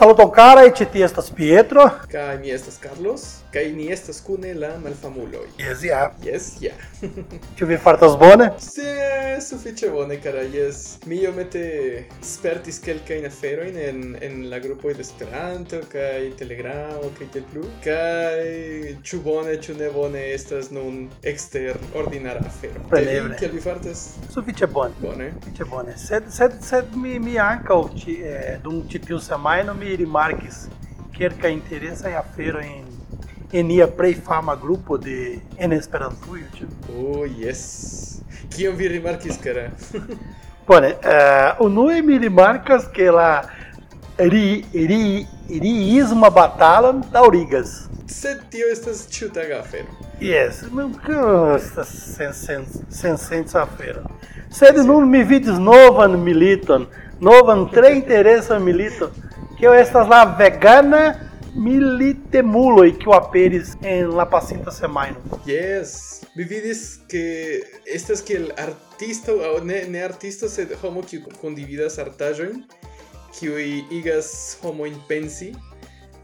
Saluton cara e ti estas Pietro. Kai mi estas Carlos, kai ni estas kune la malfamuloj. Yes, ja. Yeah. Yes, ja. Yeah. Ĉu vi fartas bone? Se sufiĉe bone, cara. yes. Mi iomete spertis kelkajn aferojn en en la grupoj de Esperanto kaj Telegramo kaj tiel plu. Kaj ĉu bone, ĉu ne bone estas nun ekster ordinara afero. Preneble. Kiel vi fartas? Sufiĉe bone. Bone. Sufiĉe bone. Sed sed sed mi mi ankaŭ ci eh, dum ĉi tiu semajno mi rimarkis kelka interesa afero en en nia plej fama grupo de en Esperantujo. Oh, yes. Kion vi rimarkis, cara? Bone, uh, unue mi rimarkas ke la ri ri riisma batalon daŭrigas. Sed tio estas ĉiutaga afero. Yes, meu estas sen sen sen sensa afero. Sed nun mi vidis novan militon, novan tre interesan militon, que estas la vegana militemuloi que o aperis en la pasinta semajno. Yes, mi vidis que estas que el artisto o ne ne artisto sed homo kiu kondividas artaĵojn kiu igas homo in pensi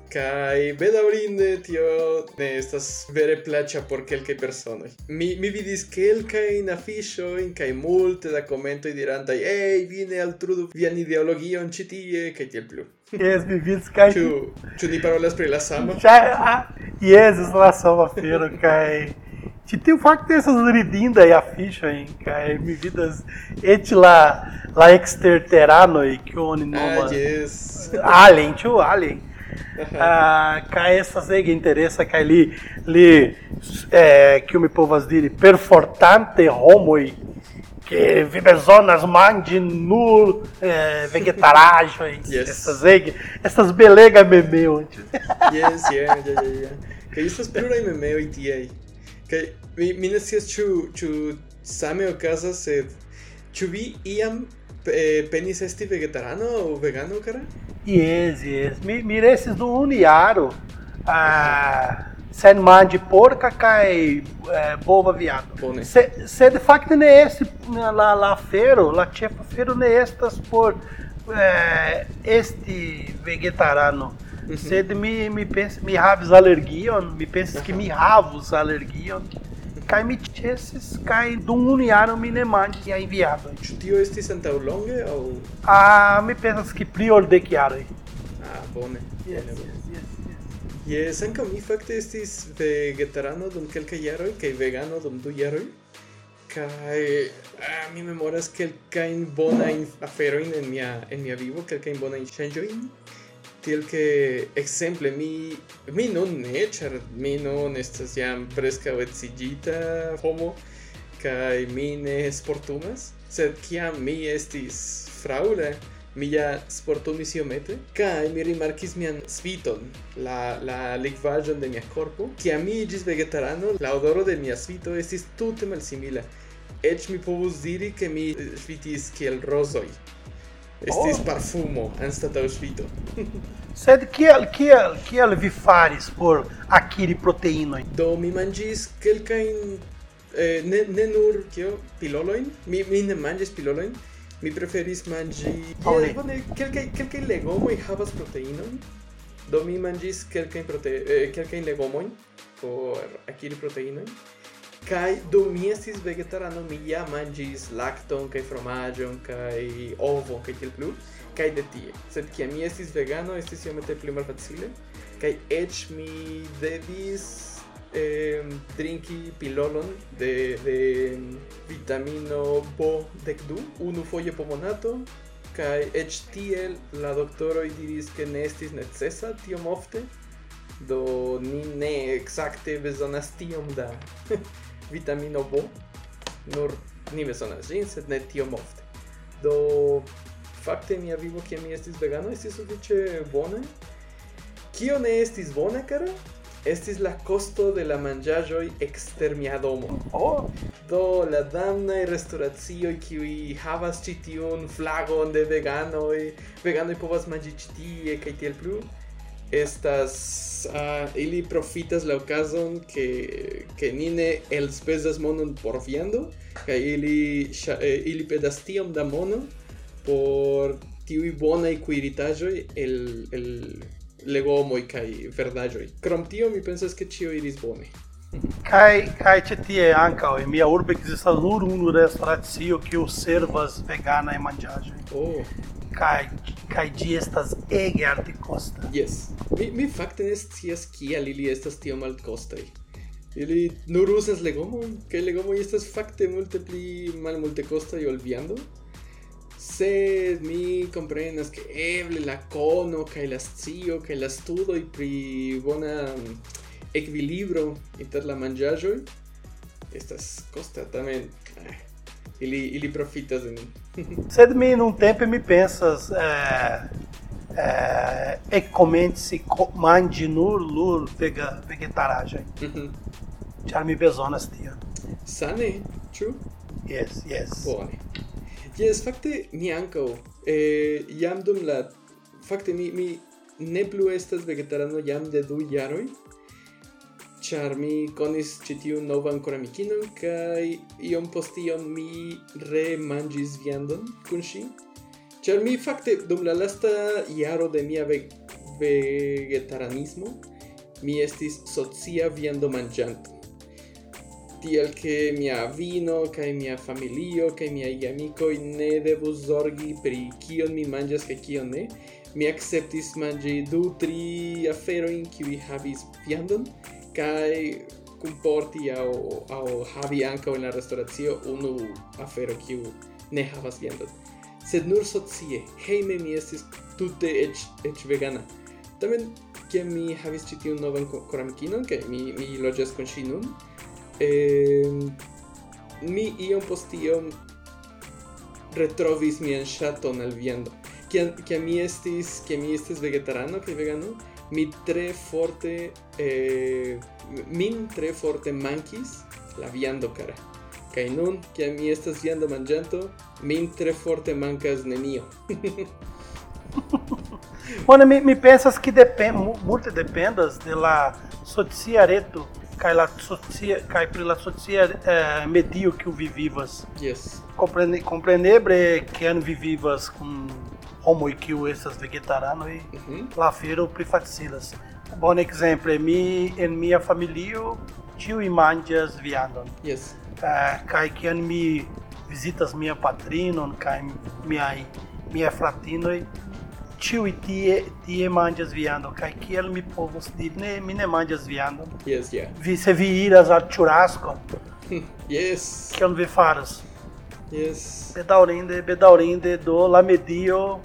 kai bedaurinde tio ne estas vere plaĉa por kelkaj personoj. Mi mi vidis kelkajn afiŝojn kaj multe da komentoj dirantaj: "Ej, vine altrudu vian ideologion ĉi tie" kaj tiel plu. Yes, mi vidis kaj Ĉu ĉu ni parolas pri la sama? Ja, ah, yes, es la sama afero kaj Ci tiu fakte estas ridindaj afiŝoj kaj mi vidas eĉ la la eksterteranoj kiu oni Ah, nomas yes. Alien, ĉu Alien. Ah, kaj estas ege interesa kaj li li eh, kiu mi povas diri perfortante homoj que Vivezonas zonas nu é, eh, vegetaragens, yes. essas, essas belegas memeu. yes, yeah, yeah, yeah. Que isso é plura memeo tia. Que mine chu chu same o casa sed. Chubi iam eh, penis esti vegetarano ou vegano, cara? Yes, yes. Me mire esses do Uniaro. Ah sen manĝi porka kaj eh, bova viando. Bone. Se, sed fakte ne estis la, la afero, la ĉefa afero ne estas por eh, esti vegetarano. Sed mi mi pens mi havis alergion, mi pensas ke mi havus alergion. Kaj mi ĉesis kaj dum unu jaro mi ne manĝis tiajn viandojn. Ĉu tio estis antaŭlonge aŭ Ah, mi pensas ke pli ol dek jaroj. Ah, bone. Yes, bone, Yes, ankaŭ mi fakte estis vegetarano dum kelkaj jaroj kaj vegano dum du jaroj. Kaj ah, mi memoras kelkajn bonajn aferojn en mia en mia vivo, kelkajn bonajn ŝanĝojn. Tiel ke ekzemple mi mi nun ne, ĉar mi nun estas jam preskaŭ edziĝita homo kaj mi ne sportumas, sed kiam mi estis fraŭla mi ja sportumis iomete kaj mi rimarkis mian sviton, la la likvaĵon de mia korpo. Kiam mi iĝis vegetarano, la odoro de mia svito estis tute malsimila. Eĉ mi povus diri ke mi eh, svitis kiel rozoj. Estis oh. parfumo anstataŭ svito Sed kiel kiel kiel vi faris por akiri proteinojn? Do mi manĝis kelkajn eh, ne, ne nur kio pilolojn, mi, mi ne manĝis pilolojn, Mi preferis manĝi oh, eh, bone oh, yeah, kelkaj kelkaj legomoj havas proteinon. Do mi manĝis kelkajn prote eh, kelkajn legomojn por akiri proteinojn. Kai do mi estis vegetarano mi ja manĝis lakton kaj fromaĝon kaj ovo kaj tiel plu kaj de tie. Sed kiam mi estis vegano estis iomete pli malfacile kaj eĉ mi devis eh, drinki pilolon de, de vitamino B12 unu foje po monato kai eĉ tiel la doktoroj diris ke ne estis necesa tiom ofte do ni ne ekzakte bezonas tiom da vitamino B nur ni bezonas ĝin sed ne tiom ofte do fakte mia vivo kiam mi estis vegano estis sufiĉe bone Kio ne estis bone, cara? estis la costo de la mangiagioi exter mia domo. Oh! Do la damnai restauracioi qui havas citiun flagon de veganoi, veganoi povas mangi citie, cae tiel plu, estas uh, ili profitas la occasion que que nine el spesas monon por viando que ili sha, eh, ili pedas tiom da mono por tiui bonai cuiritajo el el legomoi kai verdajoi. Krom tio mi pensas ke cio iris bone. Kai kai tie ankaŭ en mia urbo ekzistas nur unu restoracio que servas vegana e. Oh. Kai kai di estas ege arte costa. Yes. Mi mi fakte ne scias kial ili estas tiom altkostaj. Ili nur uzas legomojn, kaj legomoj estas fakte multe pli malmultekostaj ol viando sed mi comprenas que eble la cono kaj la scio kaj la studoj pri bona mm, equilibrio inter la manĝaĵoj estas constantemente ele eh, ili profita de en sed mi num tempo me pensas é, é, e comente se mande nur lur vega vegetaragem mhm. charmi bezonas tia sane chu yes yes. Bone. Yes, fakte mi ankaŭ. Eh, jam dum la fakte mi mi ne plu estas vegetarano jam de du jaroj ĉar mi konis ĉi tiun novan koramikinon kaj iom post iom mi remanĝis viandon kun ŝi. Ĉar mi fakte dum la lasta jaro de mia ve vegetaranismo mi estis socia viando manĝanto tiel che mia vino kai mia familio kai mia amico ne devo zorgi pri kion mi manjas kai kion ne. Mi acceptis mangi du tri afero in kiwi havis viandon kai comporti au au havi anca in la uno unu afero kiu ne havas viandon. Sed nur socie heime mi estis tute ec, ec vegana. Tamen che mi havis citiun novan coramikinon, che mi, mi loĝas kun ŝi nun, mi iom post iom retrovis mian ŝaton al viando. Kiam, kiam mi estis, kiam mi estis vegetarano kaj vegano, mi tre forte, eh, min tre forte mankis la viando cara. Kaj nun, kiam mi estas viando manĝanto, min tre forte mankas nenio. Bone, mi, mi pensas que depende, multe dependas de la sociareto kaj pri la socia eh, medio kiu vi vivas. yes. Comprene, compreneble que vi vivas kun homoj kiu estas vegetaranoj, Mhm. la afero pli facilas. Bon ekzemple, mi en mia familio ĉiuj manĝas viandon. Yes. Eh, kaj kiam mi vizitas mia patrinon kaj miaj miaj fratinoj, ĉiuj tie tie manĝas viandon kaj kiel mi povos diri ne mi ne manĝas viandon. Yes, yeah. Vi se vi iras al churrasco. yes. Kion vi faras? Yes. bedaŭrinde bedaŭrinde do la medio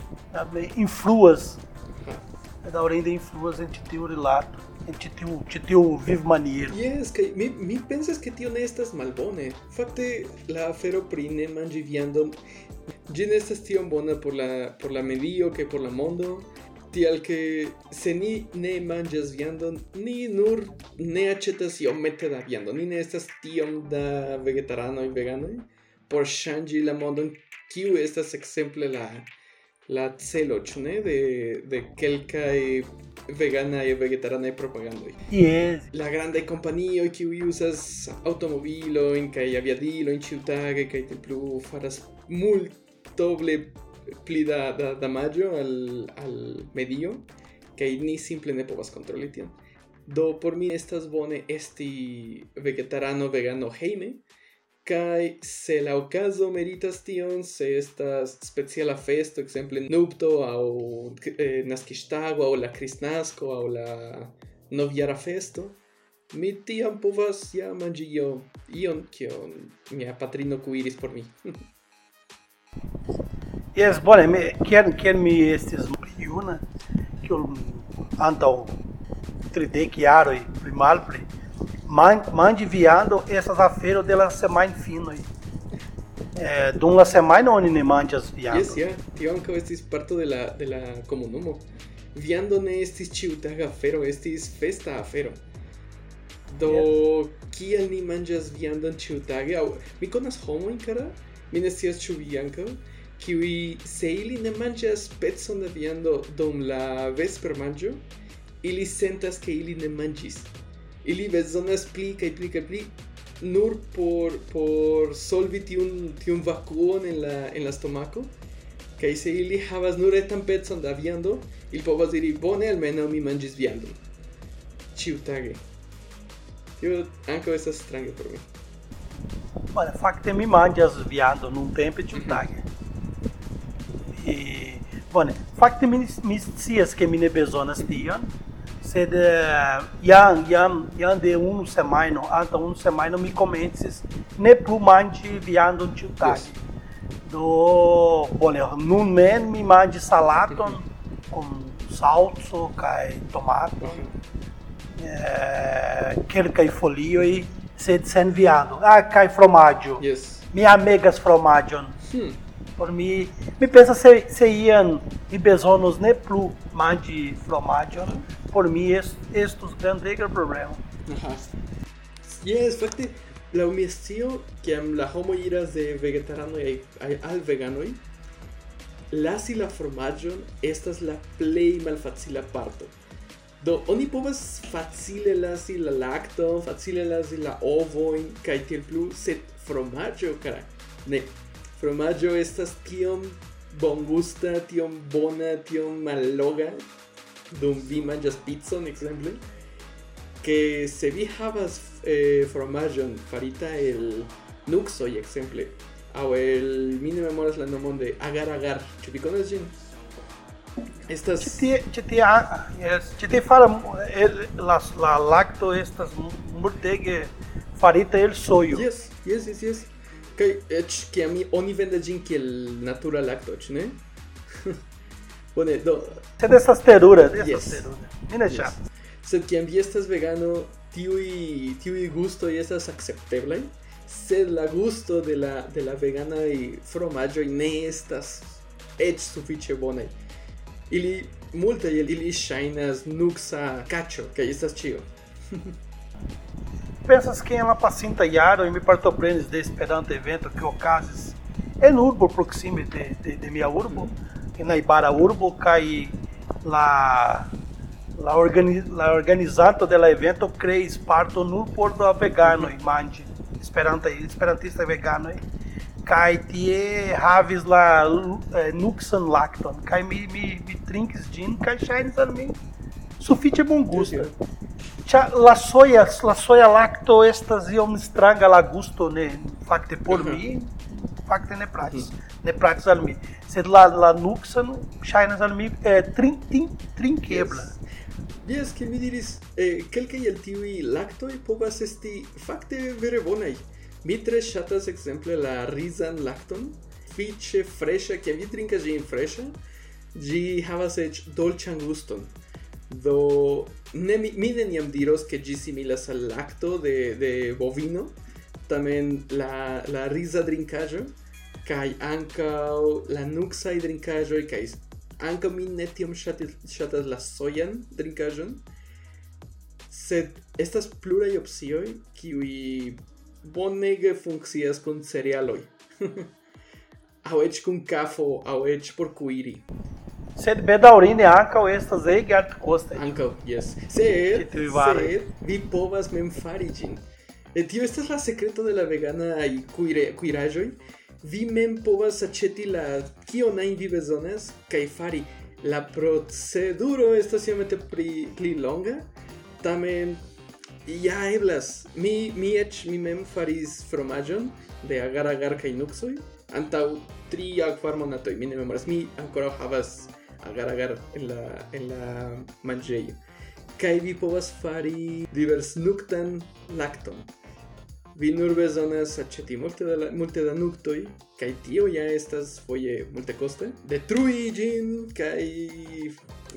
influas. bedaŭrinde influas en tiu rilato, en tiu tiu vivmaniero. Yes, kaj mi mi pensas ke tio ne estas malbone. Fakte la afero pri ne manĝi viandon ĝi ne estas tiom bona por la por la medio ke por la mondo. Tial que se ni ne manĝas viandon, ni nur ne aĉetas iomete da viando. Ni ne estas tiom da vegetaranoj veganoj por ŝanĝi la mondon, kiu estas ekzemple la la celo, ne, de de kelkaj veganaj vegetaranaj propagandoj Yes. la grandaj kompanioj kiuj uzas aŭtomobilojn kaj aviadilojn ĉiutage kaj plu faras multoble pli da da damaĝo al al medio kaj ni simple ne povas kontroli tion. Do por mi estas bone esti vegetarano, vegano hejme, kai se la ocaso meritas tion se estas speciala festo ekzemple nupto aŭ eh, naskiŝtago aŭ la kristnasko aŭ la novjara festo mi tiam povas ja manĝi ion kion mia patrino kuiris por mi Yes, bone, mi, kiam, kiam mi estis juna, kiu antaŭ tridec jaroj pli malpli, man, mandi viando essas afero de la semajn finoj. Eh, dum la semajno oni ne manĝas viandon. Yes, ja, tio ankaŭ estis parto de la de la komunumo. Viando ne estis ĉiutaga afero, estis festa afero. Do yes. kiel ni manĝas viandon ĉiutage? Aŭ mi konas homojn, kara, mi ne scias ĉu vi ankaŭ kiuj se ili ne manĝas pecon de viando dum la vespermanĝo? Ili sentas ke ili ne manĝis. Ili bezonas pli kaj pli kaj pli nur por por solvi tiun tiun vakuon en la en la stomako. Kaj se ili havas nur etan pecon da viando ili povas diri bone almenaŭ mi manĝis viandon. Ĉiutage. Tio ankaŭ estas strange por mi. Olha, me imádja az viando num tempo de um uhum. tag. E, bueno, me miscias que me mine bezonas Se de, iam, iam, iam de unu semajno, antaŭ unu semajno me comentes ne plu manĝi viandon ĉiutage. Yes. Do, bone, nun mem mi manĝis salaton kun salso kaj tomato, mm -hmm. eh, kelkaj folioj. sed sen viando. Ah, cai fromaggio. Yes. Mi amegas fromagion. Hmm. Por mi, mi pensa se se ian e bezonos ne plu mangi fromagion. Por mi est, estus grandega problema. Uh -huh. Yes, fakte la umestio que am la homo iras de vegetarano y al veganoi. La si la fromagion estas la play malfacila parto. Do oni povas facile lasi la lacto, facile lasi la ovoin, kai tiel plu, set fromaggio, cara, ne, fromaggio estas tiom bongusta, tiom bona, tiom malloga, dum vi manĝas pizzon, exemple. que se vi havas eh, fromagion farita el nuxo, exemple, au el mi ne memoras la nomon de agar agar, ĉu vi konas ĝin? estas tie ti ti yes. ti ti fala el la la lacto estas multege farita el soyo yes yes yes yes. Kai eĉ ke mi oni vendas ĝin el natura lacto ĉu ne? Bone do sed estas terura estas terura mi ne ŝatas sed ke mi estas vegano tiui tiui y estas acceptable sed la gusto de la de la vegana y fromaggio ne estas ets sufiĉe bonaj. Ili multe ili shainas nuxa cacho que estas chio pensas que ela pacinta iaro e me partoprenes de esperanto evento que ocases en urbo proxime de, de, de minha urbo que na ibara urbo cai la la, organi, la organizato della evento creis parto no porto vegano e mandi esperanta esperantista vegano e kai tie havis la eh, nuxan lacton. Kai mi mi, mi trinks gin kai shines al mi sufiĉe bongusta tia la soia la soia lacto estas iom stranga la gusto ne fakte por mhm. mi fakte ne pratis ne pratis al mi. Sed la la nuxan shines al mi eh, trin, trin, trinkebla yes. Yes, che mi diris, eh, quelcae el tiui lactoi povas esti fakte vere bonai. Mi tre shatas exemple la rizan lacton, fiche freŝa, ke vi gi in fresha, gi havas ec dolcian guston. Do ne mi, mi neniam diros ke gi similas al lacto de de bovino, tamen la la risa drinkajo, kai ankaŭ la nuxa drinkajo, kai ankaŭ mi ne tiom shatas la soyan drinkajon, sed estas pluraj opcioj kiuj bonege funkcias kun cerealoj. aŭ eĉ kun kafo, aŭ eĉ por kuiri. Sed bedaŭrinde ankaŭ estas ege altkostaj. Ankaŭ, jes. Sed, sed vi povas mem fari ĝin. E tio estas la sekreto de la vegana kuire, kuiraĵoj. Vi mem povas aĉeti la kion ajn vi bezonas kaj fari. La proceduro estas iomete pli, pli longa, tamen ja eblas. Mi mi eĉ mi mem faris fromaĝon de agar-agar kaj nuksoj antaŭ tri aŭ kvar monatoj. Mi ne memoras. Mi ankoraŭ havas agar-agar en la en la manĝejo. Kaj vi povas fari diversnuktan lakton vi nur bezonas aĉeti multe da multe da nuktoj kai tio ja estas foje multacoste detrui gin kai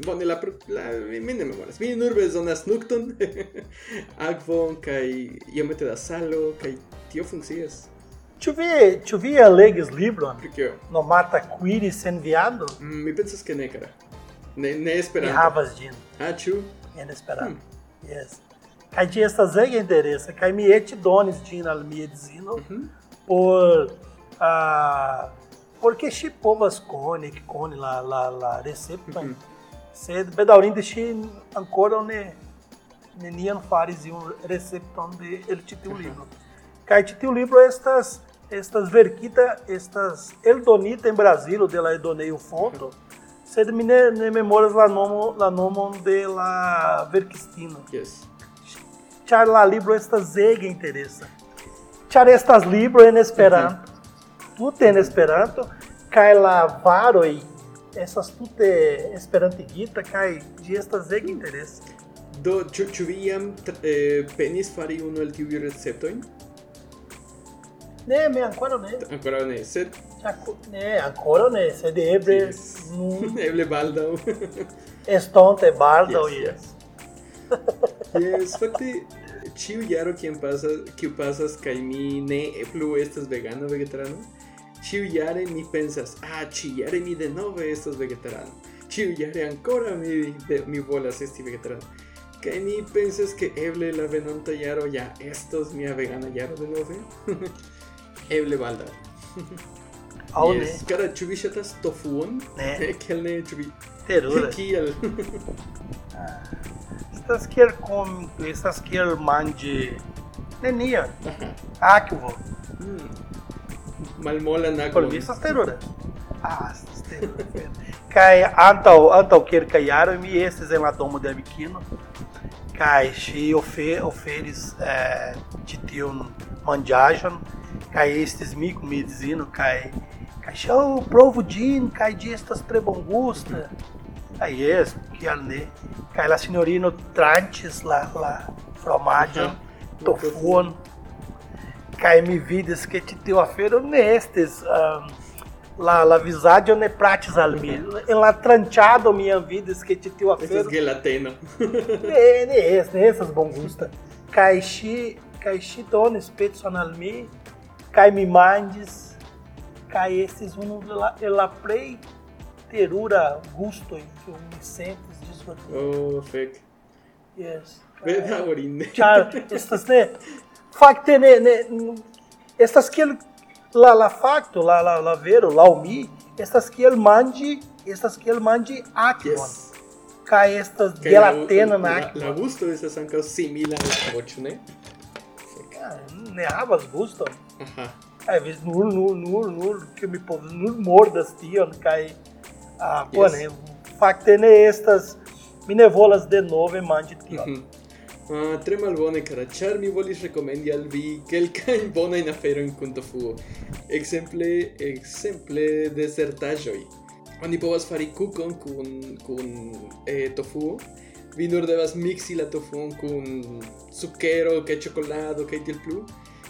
bone la la mi ne memoras vi nur bezonas nukton akvon kai iomete da salo kai tio funkcias Ĉu vi ĉu vi legis libron? Pri kio? Nomata Quiris? Mm, mi pensas ke ne, cara. Ne ne Esperanto. Mi havas ĝin. Ah, ĉu? En Esperanto. Hmm. Yes. Cai tinha estas ege endereça, cai mi eti donis ĝin al mia edzino uh uhum. por uh, porque ŝi povas koni koni la la la recepton, uh uhum. -huh. sed bedaŭrinde ŝi ankoraŭ ne neniam faris iun recepton de né, tem o uhum. livro. libro. Kaj ĉi tiu libro estas estas verkita, estas eldonita em Brasil, de la Edoneio Fonto. -huh sed mi ne, ne memoras la nomo la nomon de la verkistino. Yes. Char la libro estas ege interesa. Char estas libro en Esperanto. Tute en Esperanto, kaj la varoj estas tute esperantigita kaj ĝi estas ege interesa. Do, ĉu ĉu vi jam eh, penis fari unu el tiuj receptojn? Ne, mi ankoraŭ ne. Ankoraŭ ne, sed Ne, ankoraŭ ne, sed eble Yes. nun eble baldaŭ. estonte baldaŭ Yes, jes. Yes, fakte ĉiu jaro kiam pasas, kiu pasas kaj mi ne plu estas vegano vegetarano, ĉiu jare mi pensas, ah, ĉiujare mi denove estas vegetarano. Ĉiu jare ankoraŭ mi de, mi volas esti vegetarano. Kaj mi pensas ke eble la venonta jaro ja estos mia vegana jaro denove. eble baldaŭ. Aŭ yes. ne, Kara, ĉu vi ŝatas tofuon? Ne. Kiel ne, ĉu vi? terura. Kiel? estas que ele come, estas que ele mande nenia. Ah, que vou. Mm. Malmola na Colvi estas terura. Ah, estas terura. Cai antal antal quer caiar me esses em latomo de amiquino. Cai se ofe oferes é, eh, de teu mandiajan. Cai estes mi medizino cai. Cachorro provo din, cai de estas trebongusta. Kaj jes, kial ne? Kaj la sinjorino tranĉis la la fromaĝon, Aha. tofuon kaj mi vidis ke ĉi tiu afero ne estis um, la la vizaĝo ne plaĉis al mi. En la tranĉado mi jam vidis ke ĉi tiu Estas afero gelateno. ne ne es, ne estas bongusta. Kaj ŝi kaj ŝi donis pecon al mi kaj mi manĝis kaj estis unu de la, el la plej terura gustoj kiu mi sentis ĝishodiaŭ. oh, fek. Yes. Bedaŭrinde. Ĉar estas ne fakte ne ne estas kiel la la fakto la la la vero laŭ mi estas kiel manĝi estas kiel manĝi akvon Yes. kaj estas Kaj la- gelatena la, akvo. la gusto estas ankaŭ simila al voĉo, ne? Ah, Ne havas guston. Aha. Kaj vis nur nur nur nur ke mi povas nur mordas tion kaj Ah, yes. bone, fakte ne estas mi ne volas denove manĝi tion. Mm -hmm. Ah, tre malbone, cara, char mi volis recomendi al vi quelcain afero en kun tofuo. Exemple, exemple desertajoi. Oni povas fari kukon kun, kun eh, tofuo, vi nur devas mixi la tofuon kun sukero, kaj ĉokolado, kaj tiel plu,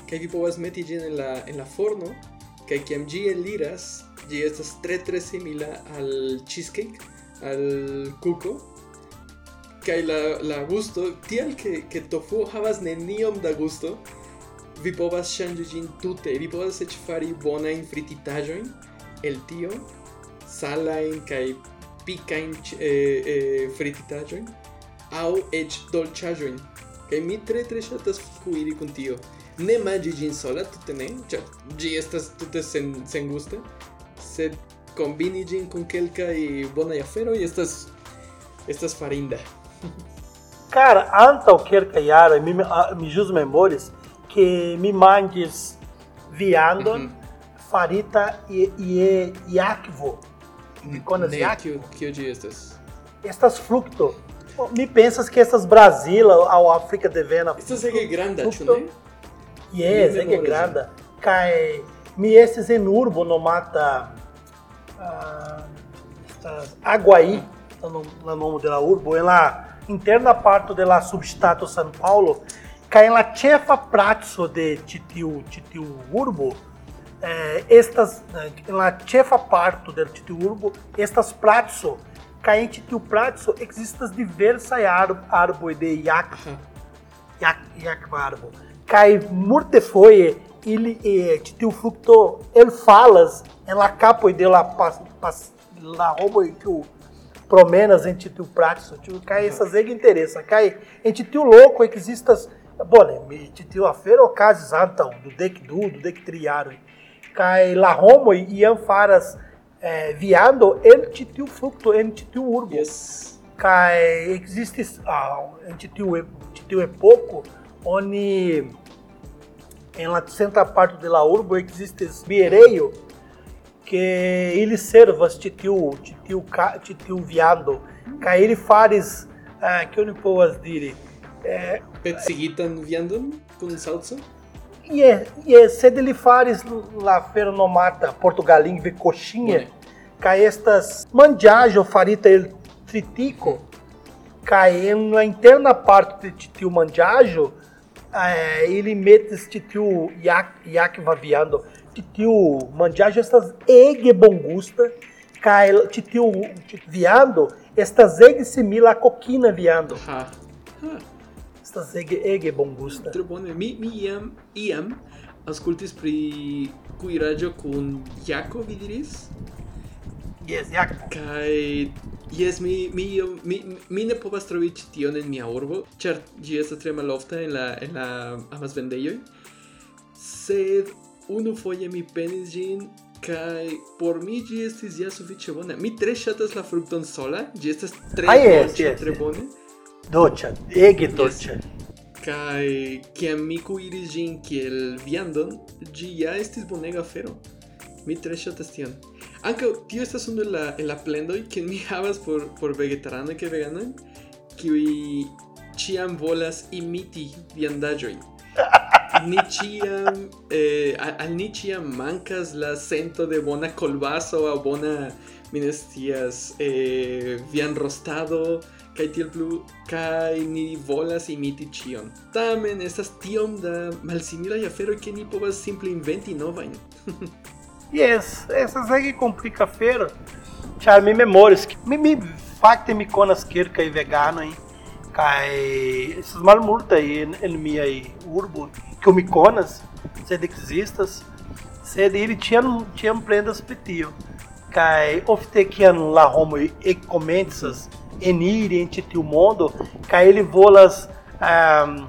kaj vi povas meti ĝin en la, en la forno, kaj kiam ĝi eliras, Ĝi estas tre tre simila al cheesecake, al cuco. Kaj la la gusto tiel ke ke tofu havas neniom da gusto. Vi povas ŝanĝi ĝin tute, vi povas eĉ fari bonajn frititaĵojn el tio, salajn kaj pikajn eh, eh, frititaĵojn aŭ eĉ dolĉaĵojn. Kaj mi tre tre ŝatas kuiri kun tio ne manĝi ĝin sola, tute ne, ĉar ĝi estas tute sen, sen gusta, sed kombini ĝin kun kelkaj bonaj aferoj estas estas farinda. Cara, antaŭ kelkaj jaroj mi ah, mi ĵus memoris ke mi manĝis viandon farita je je jakvo. Mi konas Ne, jakvo. kio, kio ĝi estas? Estas frukto. Mi pensas que estas Brasila aŭ Afrika devena. Estas ege granda, ĉu ne? Yes, ege memoras granda. Kaj mi estis en urbo nomata ah, a, a Aguaí, tá no nome da urbo, ela interna parte da substato São Paulo, que ela chefa prazo de titiu titiu urbo, eh, estas eh, ela chefa parte do titiu urbo, estas prazo que em titiu prazo existem diversas árvores de yak, yak, yak árvore, que multe foi ele eh, titiu fructo, ele falas é la capo de la, pas, pas, la que o promenas em tio praxo, cai essas zega interessa, cai em tio louco que existas, bone, né, mi titiu afer Casas antam do dec du, do dec triaro, cai la romo e anfaras eh, é, viando Em titiu fructo, em tio urbo. Yes. Cai existes. ah, tio é, e titiu é pouco, onde em la senta parte de la urbo existes biereio, que ele servas titiu, titiu, ca, titiu viado, que ele fares, eh, que eu povas posso dizer eh, Pet seguitan viando com salsa? E é, é, yeah, yeah, sed ele fares la portugalinho ver coxinha, que estas mandiajo farita ele tritico, que na é interna parte de titiu mandiajo, eh, ele mete titiu iac, iac vaviando, tio mandiagem estas ege bongusta, kaj tiu viando estas ege simila a kokina viando. Ha. Ah. Estas ege ege bongusta. Tre bone. Mi mi iam iam ascultis pri cuiraggio con Jaco, vi diris? Yes, Jaco. Kai Yes, mi mi mi mi ne povas trovi ĉi tion en mia urbo, ĉar ĝi estas tre malofta en la en la amasvendejoj. Sed unu foje mi penis ĝin kai por mi ĝi estis ja sufiĉe bona. Mi tre ŝatas la frukton sola, ĝi estas tre ah, yes, dolĉa, yes, tre bone. Dolĉa, ege dolĉa. Kai kiam mi kuiris ĝin kiel viandon, ĝi ja estis bonega afero. Mi tre ŝatas tion. Anche tio estas unu el la el la plendoj que mi havas por por vegetarano que vegano kiuj ĉiam volas imiti viandaĵojn. Nietzschean, eh, al Nietzsche mancas la sento de bona colbaso a bona minestias eh, vian rostado kaj tiel plu kaj ni volas imiti ĉion. Tamen estas tiom da malsimilaj aferoj ke ni povas simple inventi novajn. yes, essas é que complica a feira. Ĉar mi memoris mi mi fakte mi konas kelkaj veganojn kaj estas malmultaj en en miaj urboj comiconas, sedexistas, sed ili tinha tiam prendas pritio, cai ofte kiam la homoj ekkomencas eniri en ĉi o mundo cai ele volas um,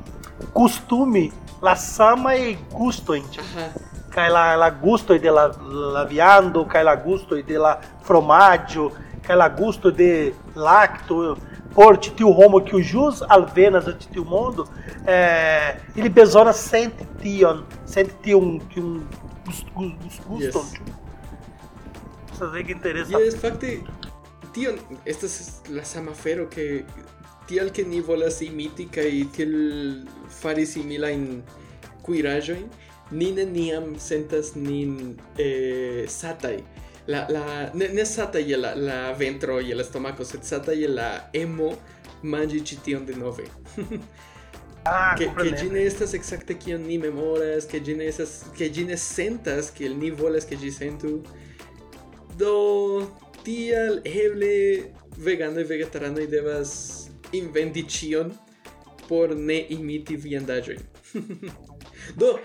costumi la samaj gustojn. Uh -huh. Kaj la, la gustoj de la, la viando, kaj la gustoj de la fromaĝo, ela gusto de lacto, por titio Roma que o jus alvenas titio mundo, é, ele besona sente tion, sente um, um tion, que um gusto Yes. Sa que E Yes, fakte tion estas la sama fero que tial que ni volas imiti kaj tiel fari similajn kuiraĵojn ni neniam sentas nin eh, satai. La, la, ne, ne satai la, la ventro y el estomaco, sed satai la emo mangi cition de nove. ah, que, que gine estas exacte kion ni memoras, que gine estas, que gine sentas que el ni volas que gi sentu. Do tial eble vegano y vegetarano y devas inventi cion por ne imiti viandaĵojn. Do,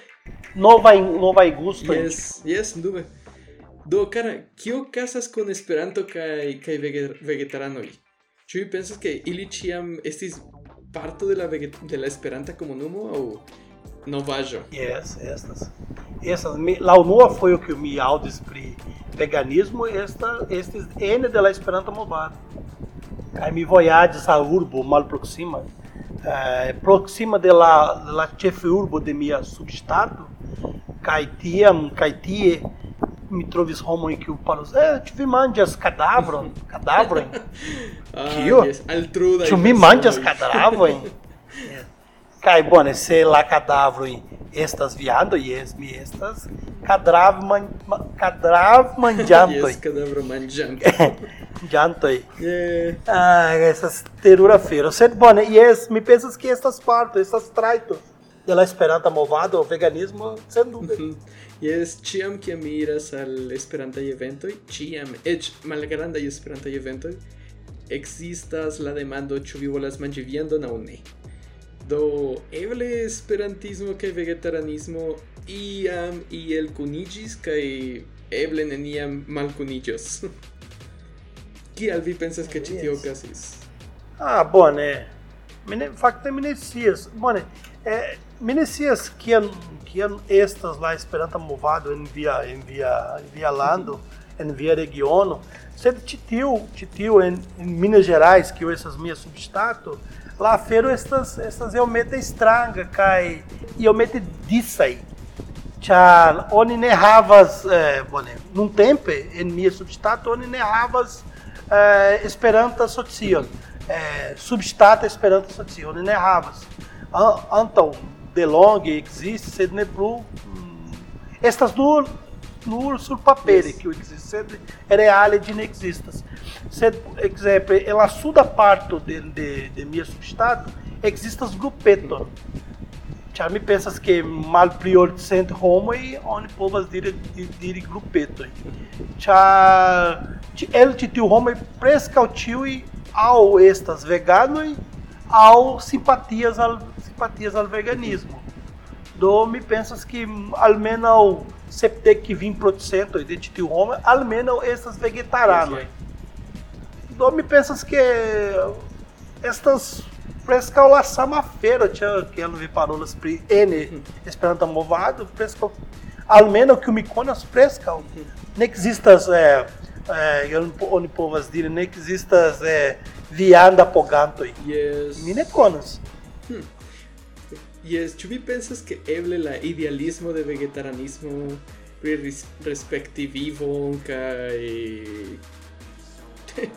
nova nova gusto yes yes dube do cara kio casas con esperanto kai kai vegetarano ĉu vi pensas ke ili ĉiam estis parto de la de la esperanta komunumo aŭ novaĵo yes estas estas mi la unua que mi audis pri veganismo esta estes ene de la esperanta movado kai mi voyades a urbo mal proxima. Eh, proxima de la, la urbo de mia subestado, caetie, mi me homoi kiu parus. Eh, tu vi mandias cadavron, cadavron. Kiu? ah, yes, altruda. Tu mi mandias cadavron. cai bone né, se lá cadáver estas viado e yes, me estas cadáver man cadrav mangianto. yes, cadavro janto Mangianto. yeah. Ah, essas terura feira. Sed bone, né, yes, me pensas que estas partes estas traito. e ela esperanta movado, o veganismo, sem dúvida. Yes, ciam kiam mi iras al Esperantaj eventoj, ĉiam eĉ malgrandaj Esperanta evento, existas la demando ĉu vi volas manĝi viandon aŭ ne. Do eble Esperantismo kaj vegetaranismo iam iel kuniĝis kaj eble neniam malkuniĝos. Kial vi pensas ke ĉi tio okazis? Ah, bone. Mi ne fakte mi ne scias. Bone. Eh, Minesias que que estas lá esperanta movado envia envia envia lando envia regiono? Sempre titiu titiu em, em Minas Gerais que essas minhas substato lá fero estas estas eu meto estranga cai e eu mete aí. Tchau, onde nerravas, eh, é, bueno, num tempo, em minha substato, onde nerravas eh, é, esperanta socion, é, eh, substata esperanta socion, onde nerravas. Então, DeLong existe, Sidney Blue. Hum. Estas duas no sur papel que existe reale de não existas. Se, exemplo, ela suda parto de, de, de minha substado, existas grupeto. Já me pensas que mal prior de sente homo e onde povas dire, dire grupeto. Já ele titio homo e prescautiu e ao estas vegano e ao simpatias al antipatias ao veganismo. Do me pensas que vir 70-20% de tio ao almeno essas vegetarianas Do me pensas que estas presca la sama feira tinha que ele parou parolas pri n esperando movado, ao menos que o miconas presca. Hum. nem existem é, é, onde povas dire, nem existem é, vianda pogantoi. Yes. Mineconas. Yes, ĉu vi pensas ke eble la idealismo de vegetarianismo pri res respektivivon kaj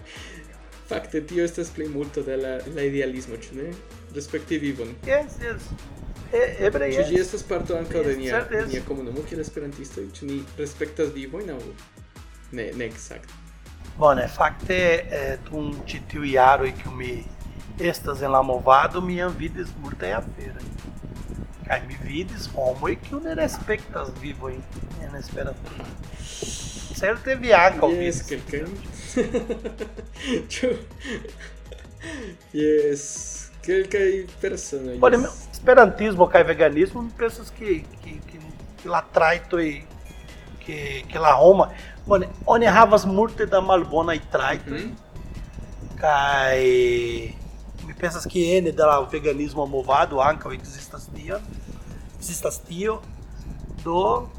fakte tio estas plej multo de la la idealismo, ĉu ne? Respektivivon. Yes, yes. E, ebre yes. Ĉu ĝi estas parto ankaŭ yes, de nia yes. nia komunumo kiel esperantistoj? Ĉu ni respektas vivojn aŭ ne ne ekzakte? Bone, fakte eh, dum ĉi tiu jaroj kiu mi Estas enlamovado mi é a feira. Cai me vides homo e é que o nerespectas vivo em en teve água viaco yes, vides. yes, kelkaj personoj. Por yes. esperantismo kaj veganismo pensas que que que, que trai traito e que que lá Roma. Bone onde havas murte da malbona e Mm Cai. Kaj mi pensas che ene de la veganismo movado anca existas tio existas tio do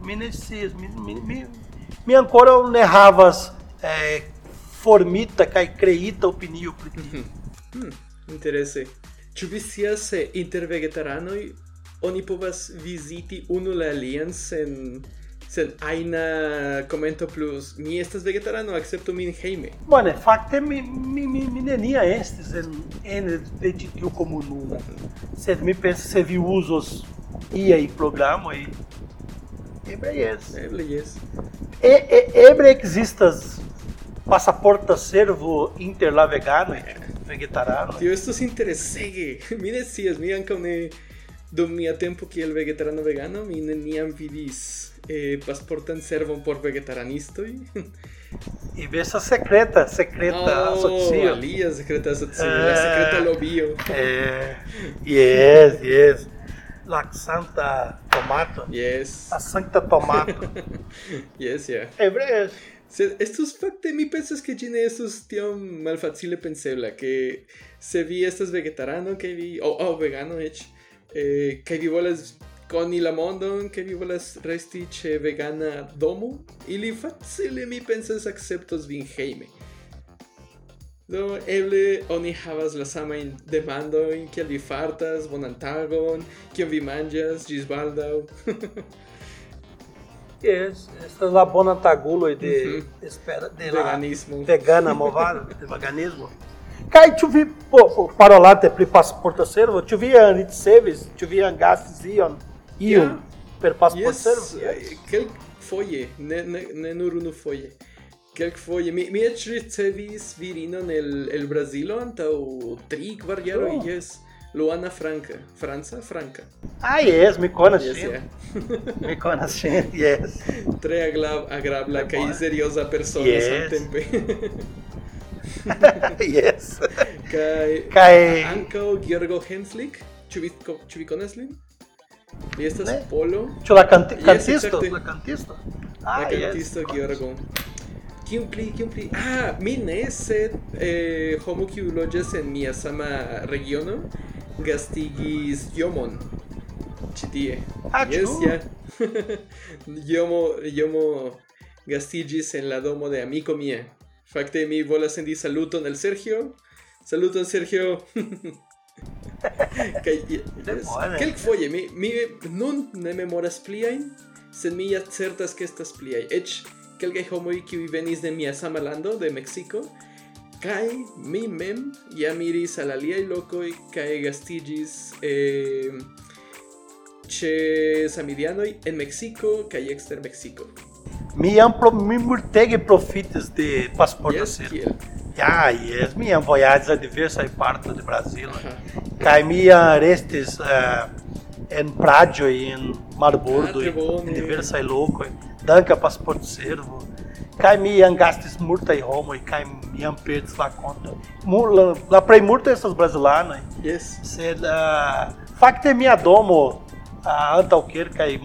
mi ne scias mi mi mi, mi ancora ne havas eh, formita kaj kreita opinio pri tio mhm. -hmm. interese Ĉu vi scias inter vegetaranoj oni povas viziti unu la alian sen ajna komento plus mi estas vegetarano akceptu min hejme. Bone, fakte mi, mi, mi, mi nenia estis en ene de ĉi tiu komunumo. Sed mi pensas se vi uzos iaj programoj, eble jes. Eble jes. E, e, eble ekzistas pasaporta servo inter la veganoj, vegetaranoj. Tio estos interesege. Mi ne scias, mi ankaŭ ne dum mia tempo kiel vegetarano vegano, mi neniam vidis E, pasportem servą por wegetarianistoj. E essa secreta, secreta oh, asocio. Secreta asocio, eh, la secreta lobio. Eh, yes, yes. La Santa Tomato. Yes. La Santa Tomato. yes, yeah. Ebre. Se, estos facte mi pensas que gine estos tiom malfacile pensebla que se vi estas vegetarano que vi o oh, oh, vegano ech eh, que vi volas coni la mondon che vi volas resti ce vegana domo, ili facile mi pensas acceptos vin heime. Do eble oni havas la sama in demando in che li fartas bonan tagon, che vi mangias gisbaldo baldaŭ. yes, estas la bona tagulo de mm espera de veganismo. La vegana movada, de veganismo. Kaj ĉu vi po, parolante pri pasporto servo, ĉu vi ricevis, ĉu vi gastis ion? Io yeah. per pasportservo. Yes, eh, yes. Kelk foje, ne, ne, ne nur unu foje. Kelk foje mi mi eĉ ricevis virinon el el Brazilo antaŭ tri kvar jaroj, oh. yes. Luana Franca, Franca Franca. Ah, yes, mi conas yes, yeah. mi conas ŝin, yes. Tre agrab, agrabla kaj serioza persona yes. samtempe. yes. Kaj kaj ankaŭ Georgo Henslik, ĉu vi ĉu vi konas lin? Fiestas ¿Eh? Polo. Cioè, la, canti- cantista, yes, la cantista. Ah, la cantista yes. Gheorghe. Chiunque, chiunque. Ah, mine se eh, homo kiu loĝas en mia sama regiono gastigis iomon ĉi tie. Jes, ah, ja. Iomo, iomo gastigis en la domo de amiko mia. Fakte mi volas sendi saluton al Sergio. Saluton Sergio. Kelk foje mi mi nun ne memoras pliajn, sed mi ja certas ke estas pliaj. Eĉ kelkaj homoj kiuj venis de mia sama lando de Meksiko, kaj mi mem jam iris al aliaj lokoj kaj gastiĝis eh, ĉe samidianoj en Meksiko kaj ekster Meksiko. Mi jam pro, mi multege profitas de pasporto Yes? Ja, yes, mi jam vojaĝis a diversaj partoj de Brazilo. Kaj mi restis uh, en praĝoj en marbordoj, Ah, tre bone. en diversaj lokoj, danka pasporto servo. Kaj mi jam gastis multaj homoj kaj mi jam perdis la konton. La, la plej multo estas brazilanoj. Yes. Sed uh, fakte mia domo uh, antaŭ kelkaj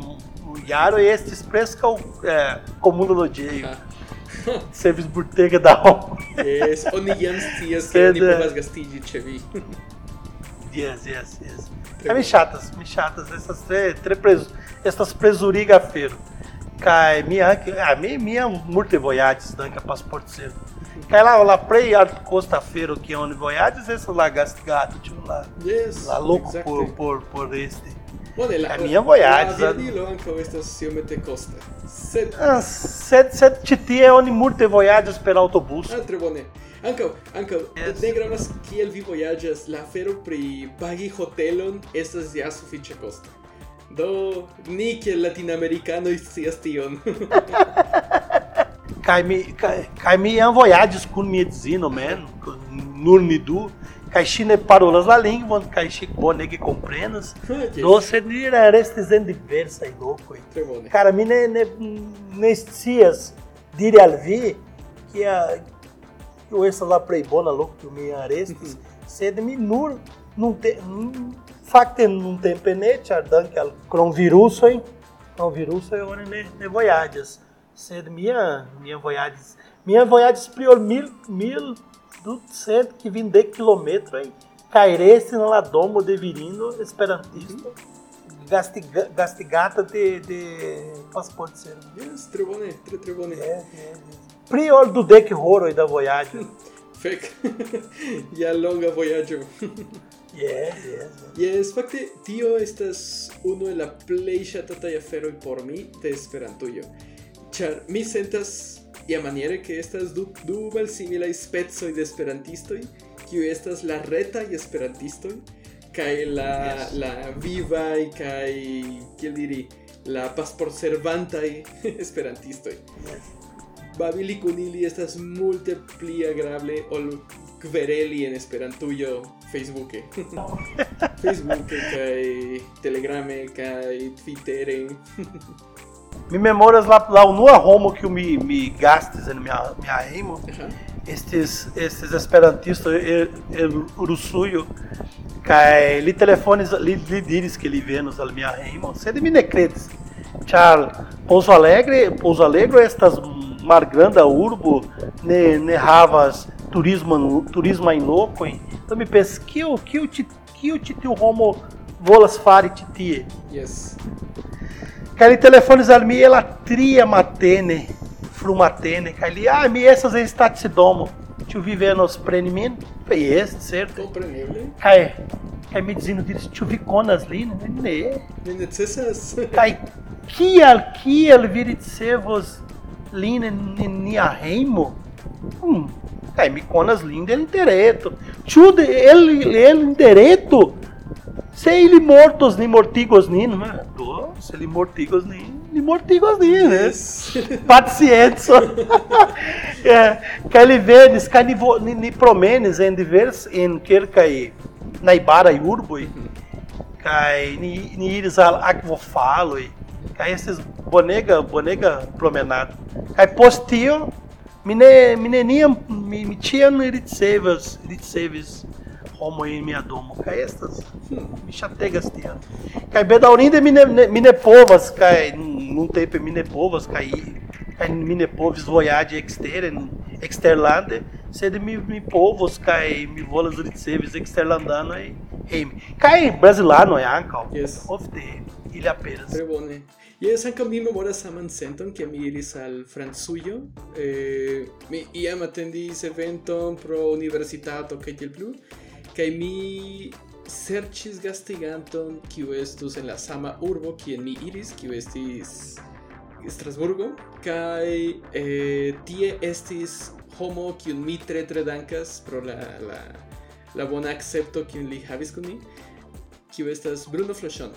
jaroj estis preskaŭ uh, komuna loĝejo. Ah. Servis burtega da homo. Yes, oni jam scias ke Sed, oni eh, povas gastiĝi ĉe vi. Yes, yes, yes. É, me chatas, me chatas. Essas tre, tre pres, essas presuriga feiro. Cai minha, ah, minha, minha multe voyades danca passaporte cedo. Cai lá, lá prei art costa feiro que é onde voyades, essas lá gastigado, tipo lá. Yes. Lá louco por, exacte. por, por este. Bone, la, la mia vojaĝo. La aviadilo ankaŭ estas iomete costa. Sed ah, sed sed ĉi tie oni multe vojaĝas per autobus. Ah, tre bone. Ankaŭ ankaŭ yes. ne gravas kiel vi vojaĝas, la afero pri pagi hotelon estas ja sufiĉe costa. Do ni kiel latinamerikanoj scias tion. kaj mi kaj, kaj mi jam vojaĝis kun mia edzino mem, nur ni du Cai ŝi ne parolas la lingvon, cai ŝi bonege komprenas. Do sed ni restis en diversaj lokoj. Cara, mi ne, ne, ne scias diri al vi que eu estas la plej bona loko kiu mi restis, sed mi nur nun te, fakte nuntempe ne, ĉar danke al krom virusoj, krom virusoj oni ne, ne vojaĝas. Sed mia mia vojaĝis, mia vojaĝis pli ol mil mil do ser que vim de quilômetro aí. Caeresse na domo de virino esperantista. Uhum. Gastiga, gastigata de, de pode ser é, treboni tre, tribune. É, é, é, Prior do deck roro e da voyage. Fec. e a longa voyage. Yes, yes, yes. Fakte tio estas umo el la plej ŝatataj aferoj por te de Esperantujo. char mi sentas ia maniere che estas du du malsimilaj specoj de esperantistoj kiu estas la retaj esperantistoj kaj la yes. la vivaj kaj kiel diri la pasporservantaj esperantistoj yes. babili kun ili estas multe pli agrable ol kvereli en Esperantujo Facebooke. Facebooke kaj Telegrame kaj Twittere. Me memórias lá, lá o Nua Romo que eu me, me gastes, ele me, me aimo. Uhum. Estes, estes esperantistas, el, el urussuio, que lhe telefones, lhe, lhe diris que ele vê nos me reimo, sede me necretes. Tchau, Pouso Alegre, Pouso Alegre, estas margranda urbo, ne, ne havas turismo, turismo in hein? então me penso, que o que o que o teu Romo volas fare titie? Yes. Aquele telefone ali, ela tria matene, frumatene, ali, ah, me essas estatidomo, tu vive nos prenimento, foi esse, certo? Compreendeu, Cai, cai me dizendo disso, tu vi conas ali, né? Né? Né, né, Caê, que al, que al viri de ser vos nem né? nia reimo? Hum, caê, me conas linda ele intereto, tu, ele, ele intereto, Sei é ele mortos nem mortigos nem, não é? Se ele mortigos nem, nem mortigos nem, né? Pacientes. é, calivenes, canivo, em endivers, enquercae, naibara e urboi, a que vou iris e cai esses bonega, bonega promenado, cai postio, Mine, mineniam, mitiam iritsevas, iritsevas homoen é mea domo. Cai estas, me chategas tiam. Kai bedaurinde mine, mine povas, cai nun tempe mine povas, kai, cai mine povis voyage exteren, exterlande, sed mi, mi povos, kai mi volas ricevis exterlandanoi heim. Kai brasilanoi é, ankaŭ, yes. ofte ili aperas. Tre bone. Jes, que mi memoras saman senton, ke mi iris al e Eh, mi iam atendis eventon pro universitato é o Blue. Kaj mi serĉis gastiganton kiu estus en la sama urbo kien mi iris, kiu estis Strasburgo, kaj eh, tie estis homo kiun mi tre tre dankas pro la la la bona accepto kiun li havis kun mi, kiu estas Bruno Flochon.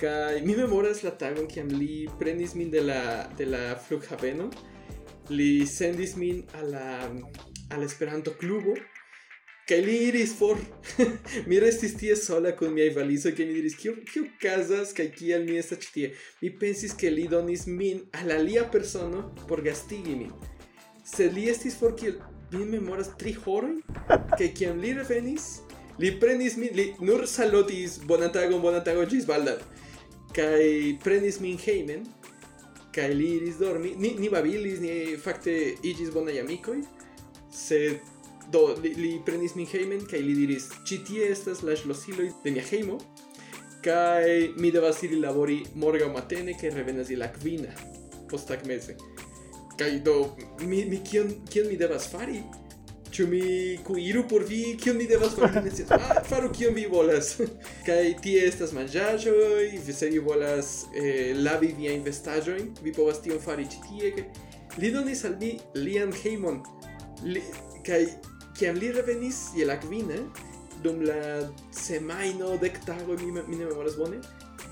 Kaj mi memoras la tagon kiam li prenis min de la de la flughaveno, li sendis min a la al Esperanto klubo Kaj li iris for. mi restis tie sola kun miaj valizoj kaj mi diris kio kio okazas kaj kial mi estas ĉi tie. Mi pensis ke li donis min al alia persono por gastigi min. Sed li estis for kiel mi memoras tri horoj kaj kiam li revenis li prenis min li nur salutis bonan tagon bonan tagon ĝis baldaŭ kaj prenis min hejmen kaj li iris dormi ni ni babilis ni fakte iĝis bonaj amikoj sed Do, li, li prenis min heimen, kaj li diris, ĉi tie estas la ŝlosiloj de mia hejmo, kaj mi devas iri labori morgaŭ matene kaj revenas je la kvina posttagmeze. Kaj do, mi, mi kion, kion mi devas fari? Ĉu mi kuiru por vi? Kion mi devas fari? Mi ah, faru kion vi volas. kaj tie estas manĝaĵoj, se vi volas eh, lavi viajn vestaĵojn, vi povas tion fari ĉi tie. Li donis al mi lian hejmon. Li... Kaj kiam li revenis je la kvine, eh, dum la semaino dek tago mi, mi ne memoras bone,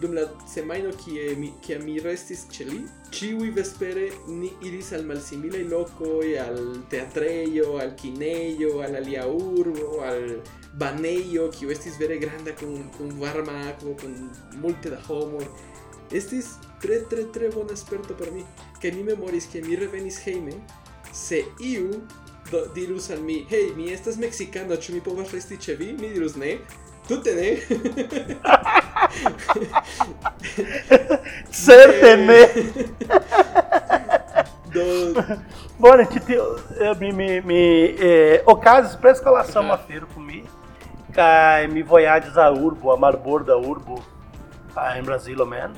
dum la semaino kie mi, kiam mi restis ĉe li, ĉiuj vespere ni iris al malsimilaj lokoj, al teatrejo, al kinejo, al alia urbo, al banejo, kiu estis vere granda kun, kun varma akvo, kun multe da homoj. Estis tre tre tre bona sperto por mi, ke mi memoris ke mi revenis hejme, se iu do, dirus al mi, hey, mi estas mexicano, ĉu mi povas resti ĉe vi? Mi dirus ne. Tute ne. Certe ne. do... Bone, eh, mi, mi, mi eh, ocasas prescolação uhum. afero comigo. Cai mi voyages a urbo, a marborda urbo, a em Brasília, man.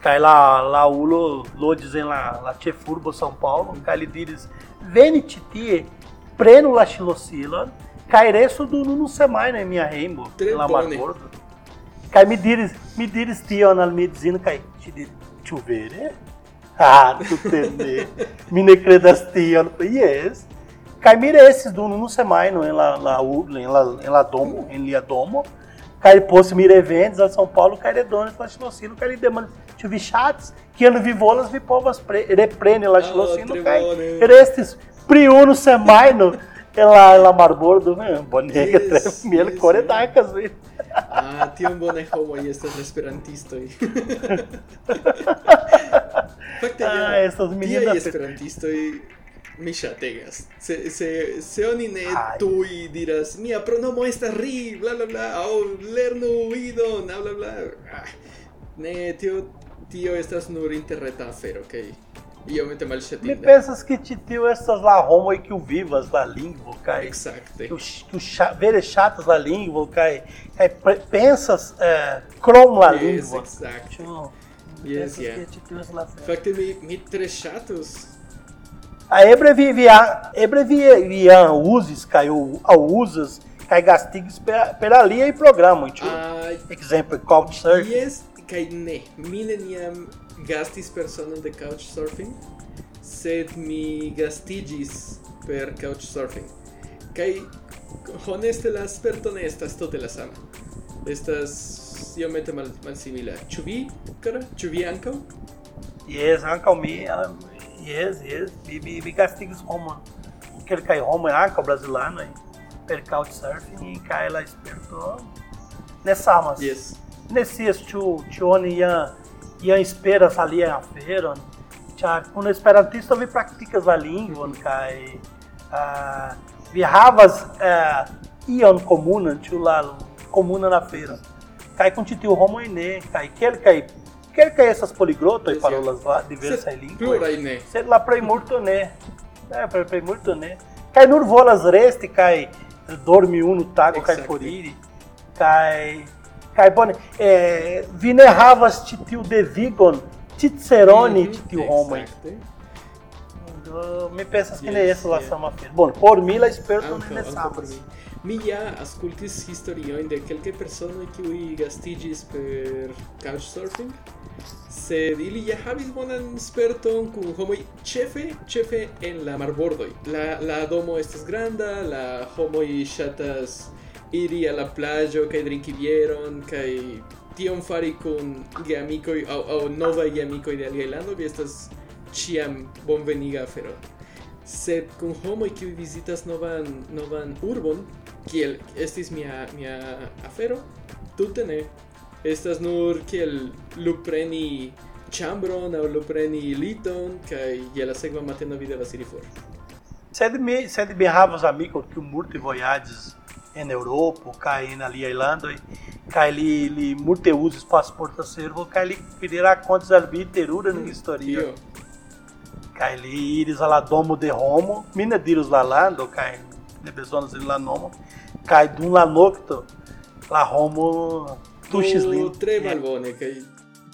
Cai lá, lá ulo, lo dizem lá, lá chefurbo São Paulo. Cai lhe diz, veni titi Preno Lachilocila, caireço do nuno semai, né, minha rainbow, lá marcordo. Cai me diris, me diris tio, na medicina, cai te dir chuvere. Ah, tu tende. Mine credas tion, yes. Cai esses do nuno semai, não, em la, la, em la, em la domo, em lia domo. Cai posto mirevendes a São Paulo, cai redones lá xilocilo, cai lhe demanda, tio vi chates, que ano vivolas vi povas pre, reprene lá xilocilo, cai. Restes, pri semajno. la, la Marbordo, ¿no? Bonega, tres mil coredacas, güey. Ah, tiene un bonejo, güey, esto es esperantisto. ah, estas meninas. Tía esperantisto y e michategas. Se, se, se onine tú y dirás, mia pronomo estas ri, bla, bla, bla, au lerno uido, bla, bla, bla. Ah, ne, tío, tío, estas nur interreta fer, ok. É y Me né? pensas que te dio essas lá Roma e que o vivas da língua, cai. Exacto. Que o, veres chatas da língua, cai. cai pensas é, crom la língua. língua. Exacto. Yo, yes, yeah. que te dio la Facte chatos. A ebreviar, ebreviar uses, caiu usas, cai gastigos pela lia e programa, tio. Uh, Exemplo, couchsurfing. Yes, cai né? ne, milenium gastis personon de couchsurfing, sed mi gastigis per couchsurfing. Kai honeste la sperto ne estas tute la sama. Estas iomete mal malsimila. Ĉu vi, kara? Ĉu vi ankaŭ? Yes, ankaŭ mi. Um, yes, yes. Mi mi, mi gastigis homo Kelkaj homoj ankaŭ brazilanoj per couchsurfing kaj la sperto ne samas. Yes. Ne scias ĉu ĉu oni jam ja esperas alian aferon, ĉar kun esperantisto vi praktikas la lingvon kaj ah, vi havas eh, ion komunan, ĉu la komunan aferon. Kaj kun ĉi tiu homoj ne, kaj kelkaj kelkaj estas poliglotoj parolas la diversaj lingvoj. Ne. Sed la plejmulto ne. Ne, per plejmulto ne. Kaj nur volas resti kaj dormi unu tago kaj Exacte. foriri. Kaj Kaj bone, eh, vi ne havas ĉi tiu devigon ciceroni mm -hmm, ĉi tiu homoj. Do mi pensas que yes, ne estas la yeah. sama afero. Bone, por mi la sperto ne savas. Mi ja ascultis historiojn de kelke personoj kiuj gastigis per couchsurfing, sed ili ja havis bonan sperton kun homoj ĉefe ĉefe en la marbordoj. La la domo estas granda, la homoj ŝatas iri alla plagio kaj drinki bieron kaj tion fari kun geamikoj aŭ aŭ novaj geamikoj de aliaj landoj estas ĉiam bonveniga afero. Sed kun homoj kiuj vizitas novan novan urbon kiel estis mia mia afero tute ne. Estas nur kiel lupreni chambron aŭ lupreni liton kaj je la sekva mateno vi devas iri for. Sed mi sed mi havas amikon kiu multe vojaĝis en Eŭropo kaj en aliaj landoj kaj li li multe uzis pasporta servo kaj li rakontis al vi teruran historio kaj li iris al la domo de Romo mi ne dirus la lando kaj ne bezonas iri la nomo. Kaj dum la nokto la Romo tuŝis lin tre malbone kaj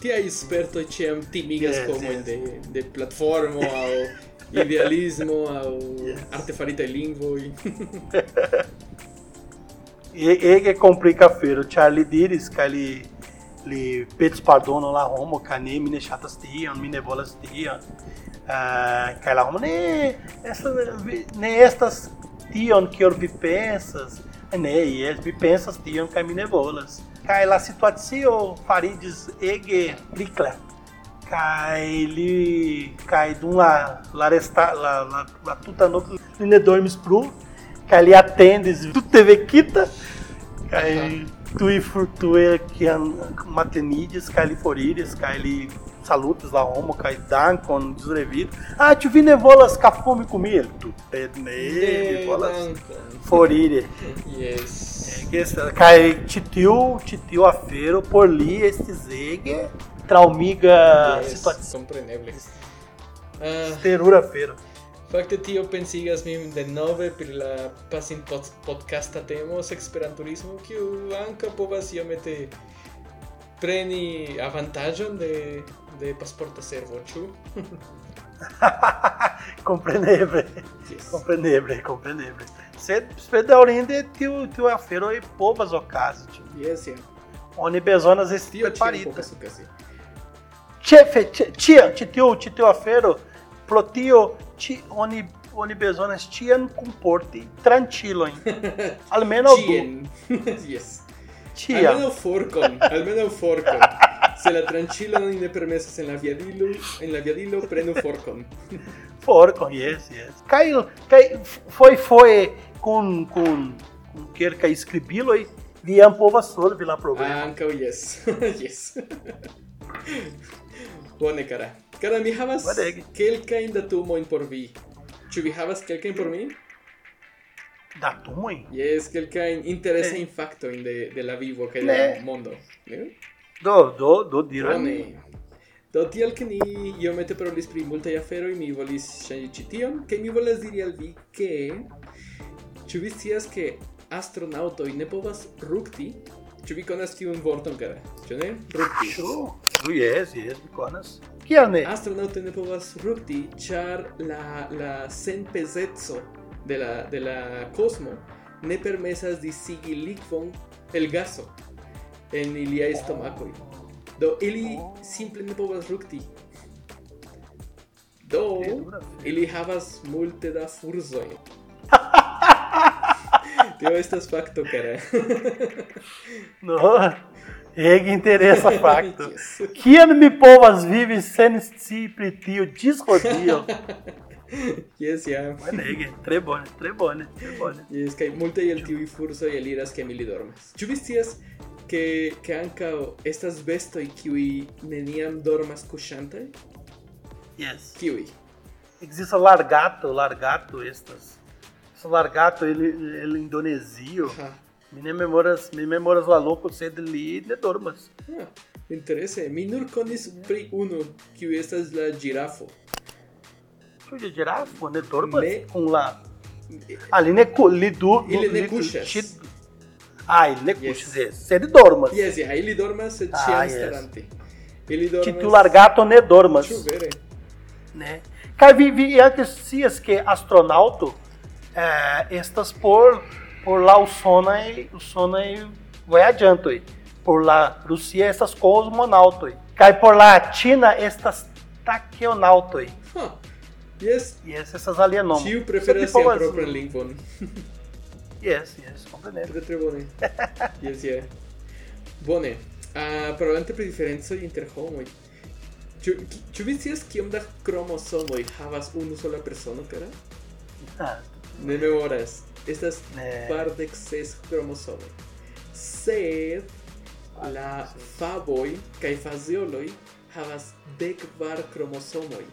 tiaj spertoj ĉiam timigas Yes, homojn yes. de de platformo aŭ idealismo aŭ Yes. artefaritaj lingvoj e complica feiro Charlie diris kaj li li petis pardono la homo kaj ne mi ne ŝatas tion mi ne volas tion uh, kaj la homo ne esta, vi- ne estas tion kiel vi pensas ne jes mi pensas tion kaj mi ne volas kaj la situacio fariĝis ege prikla kaj li kaj dum la la resta la la, la tuta nokto li ne plu ali atende tu TV quita, aí tu e furtue que é matenides, cali forires, cali salutos lá homo, cai dancon, desrevido. Ah, tu vi nevolas cafume comigo. Tu tene, nevolas forire. Yes. É, cai titiu, titiu afero, por li este zegue, traumiga yes, situação. Compreendível. Uh, Esterura afero. Fakte tio pensigas min de nove pri la pasin pod podcasta temo esperanturismo kiu anka povas iomete preni avantaĝon de de pasporta servo, ĉu? compreneble Yes. compreneble compreneble sed bedaŭrinde tiu tiu afero povas okazi ĉi Yes, yeah. oni bezonas esti preparita. Ĉefe ĉe- ĉiam ĉi tiu ĉi tiu afero Pro tio ci oni oni bezonas cian comporti tranquilon. Almenaŭ du. yes. Cia. almeno forkon, almeno forkon. Se la tranquilon ne permesas en la viadilo, en la viadilo prenu forkon. forkon, yes, yes. Kaj kaj foi foi kun kun kun kelkaj skribiloj vi jam povas solvi la problema Ankaŭ yes. yes. Bone, kara. Cara, mi havas Vadeg. kelkajn datumojn por vi. Ĉu vi havas kelkajn por mi? Datumojn? Jes, kelkajn interesajn eh. faktojn de, de la vivo kaj la mondo. Ne? Do, do, do diru al. Do tiel ke ni iomete parolis pri multaj aferoj, mi volis ŝanĝi ĉi tion, kaj mi volas diri al vi ke ĉu vi scias ke i ne povas rukti? Ĉu vi konas tiun vorton, kara? Ĉu ne? Rukti. Ĉu? Yes, yes, mi konas. Kial ne? Astronaŭtoj ne povas rukti, ĉar la la senpezeco de la de la kosmo ne permesas disigi likvon el gaso en iliaj stomakoj. Do ili simple ne povas rukti. Do ili havas multe da furzoj. Tio estas fakto, kara. No. Ege interesa fakto. Yes. Kiam mi povas vivi sen scii pri tiu ĝis hodiaŭ? Yes, ja. Bonege, tre bone, tre bone, tre bone. Yes, kaj multaj el tiuj fursoj eliras ke ili dormas. Ĉu vi scias ke ke ankaŭ estas bestoj kiuj neniam dormas kuŝantaj? Yes. Kiuj? Existe largato, largato estas. Esse largato ele ele Indonezio. Aha. Mi ne memoras, mi memoras la loko sed li ne dormas. Ah, interese. Mi nur konis pri unu, kiu estas la girafo. Ĉu de girafo ne dormas Ne. kun la Ali ne li du Ili ne kuŝas. ŝi- Ah, ili ne Yes. kuŝas, yes. sed dormas. Yes, ja, ili dormas sed Ah, ĉiam yes. starante. Ili Ĉi tiu dormas. largato ne dormas. Ĉu vere? né? Kaj vi vi antes scias ke astronaŭto eh, estas por por lá o sonai, o sonai vai adianto aí. Por lá Rússia essas cosmonauto aí. Cai por lá China estas taqueonauto aí. Huh. Yes. Yes, essas alienomas Tio preferência a própria língua. yes, yes, compreendo. Tre bone. yes, yeah. Bone. Uh, ah, probablement pri diferenco inter homoj. Ĉu ĉu vi scias kiom da kromosomoj havas unu sola persono, kara? Ah, ne memoras. Esta es eh. Bardex es cromosoma. Sed la favoi kaj fazioloj havas dekkvar kromosomoj.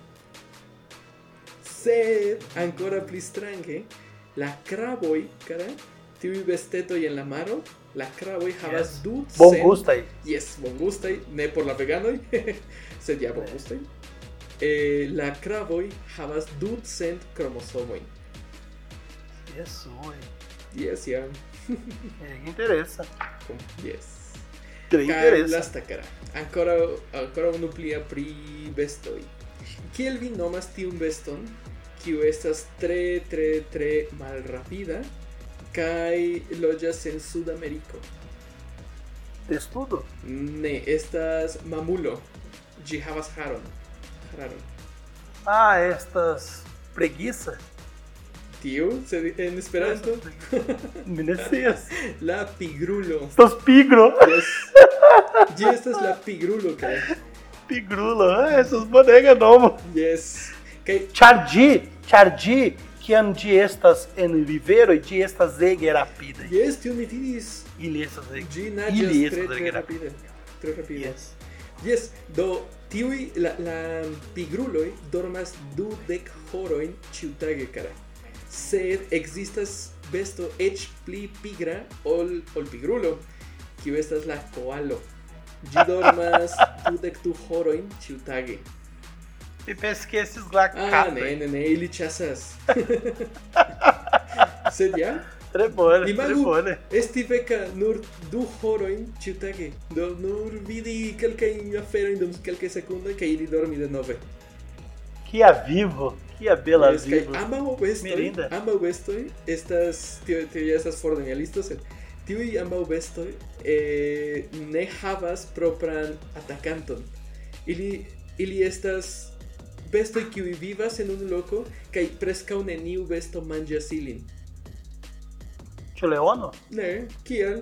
Sed ancora pli strange, la craboi, cara, tiuj y en la maro, la craboi havas yes. du bon. Yes, bon gustai, ne por la veganoj, sed ja bon la craboi havas du cent kromosomojn. Yes, Yes, yeah. É, interessa. Yes. Tre interessa. Lasta cara. Ancora ancora unu plia pri bestoj. Kiel vi nomas tiun beston, kiu estas tre tre tre malrapida kaj loĝas en Sudameriko? Testudo? Ne, estas mamulo. Ĝi havas haron. Haron. Ah, estas preguiça? Tiu, sed en Esperanto? Mi ne scias. La pigrulo. Estas pigro. Yes. Ĝi estas la pigrulo kaj pigrulo. Ah, estas bonega nomo. Yes. Kaj ĉar ĝi, ĉar ĝi kiam ĝi estas en rivero ĝi estas ege rapida. Yes, tiu mi diris. Ili estas ege. Ĝi naĝas tre, tre rapide. Tre rapide. Yes. Yes, do tiu la la pigruloj dormas dudek horojn horoin ciutage. Sed ekzistas besto eĉ pli pigra ol ol pigrulo, kiu estas la koalo. Ĝi dormas dudek du horojn ĉiutage. E penso que esses lá Ah, capem. ne, ne, ne, ili ĉasas. Sed ja, Tre bone, tre Imagu bone. esti veka nur du horojn ĉiutage. Do nur vidi kelkajn aferojn dum kelkaj sekundoj kaj ili dormi denove. Kia vivo. kia bela es vivo. Ambaŭ bestoj, ambaŭ bestoj estas tio tio estas fordanelisto, sed eh, tiuj ambaŭ bestoj eh, ne havas propran atakanton. Ili ili estas bestoj kiuj vivas en unu loko kaj preskaŭ neniu besto manĝas ilin. Ĉu leono? Ne, kiel?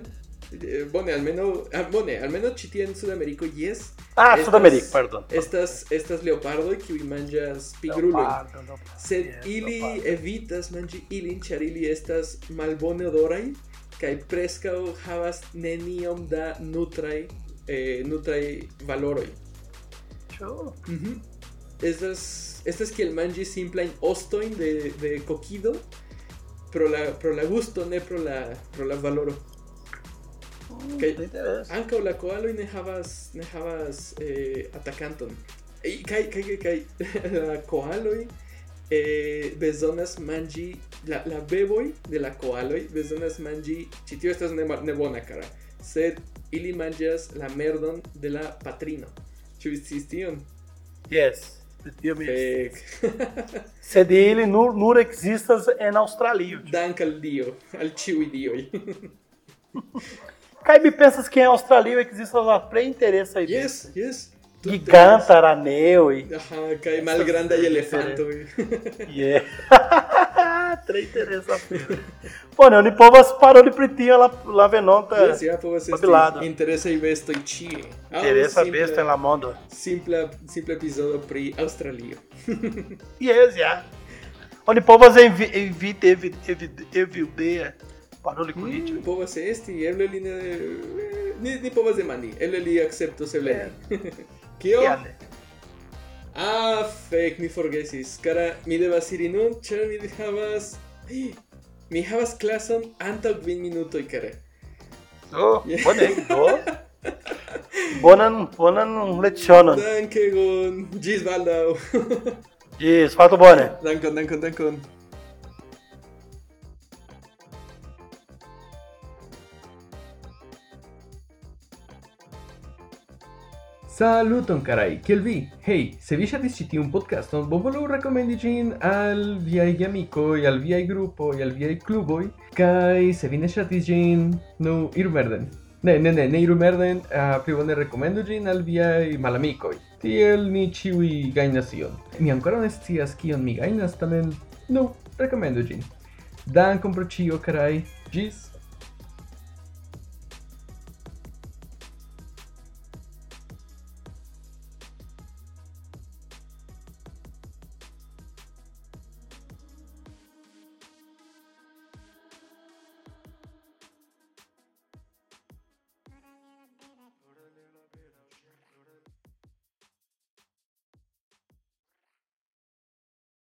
Eh, bone, almeno, ah, bone, almeno ĉi tie en Sudameriko jes, Ah, estas, Sudamérica, perdón. Estas, estas leopardo que manjas pigrulo. Sed ili evitas mangi ilin, char ili estas malbone odorai, kai prescao havas neniom da nutrai, eh, nutrai valoroi. Sure. Uh -huh. Estas, estas que el mangi simplain ostoin de, de coquido, pro la, pro la gusto, ne pro la, pro la valoro. Interesa. Ankaŭ la koaloj ne havas ne havas eh, atakanton. Kaj kaj kaj kaj la koaloj eh, bezonas manĝi la la beboj de la koaloj bezonas manĝi ĉi tio estas ne, ne bona kara. Sed ili manĝas la merdon de la patrino. Ĉu vi sciis tion? Yes. Tio mi. Sed ele nur, nur existas en Aŭstralio. Dank al Dio, al ĉiuj dioj. Cai me pensas que é australiano e que existe uma pre interessa aí. Yes, yes. Giganta, araneu e. Ajá, cai mal grande y elefante. Yeah. Três terça-feira. Pô, né? O povas parou de pretinho lá, lá venonta. Yes, yeah, povas este, interessa e vesto e chie. Interessa e em la mondo. simples simple episódio pri australio. yes, yeah. Onde povas evite, evite, evite, evite, evite, paroli kun Mm, povas esti, eble li ne... Ni, ni povas demandi, eble li akceptos, eble ne. Kio? Ah, fek, mi forgesis. Kara, mi devas iri nun, ĉar mi havas... Mi havas klason antaŭ kvin minutoj, kara. Oh, Yeah. bone, do. Bonan, bonan lecionon. Dankegon, ĝis baldaŭ. Ĝis, fartu bone. dankon, dankon, dankon. Saluton carai, kiel vi? Hey, se vi ŝatis ĉi tiun podcaston, bonvolu rekomendi ĝin al viaj geamikoj, al viaj grupoj, al viaj kluboj, kaj se vi ne ŝatis ĝin, nu iru merden. Ne, ne, ne, ne iru merden, uh, pli bone rekomendu ĝin al viaj malamikoj. Tiel ni ĉiuj gajnas ion. Mi ankoraŭ ne scias kion mi gajnas, tamen nu rekomendu ĝin. Dankon pro ĉio, carai. Ĝis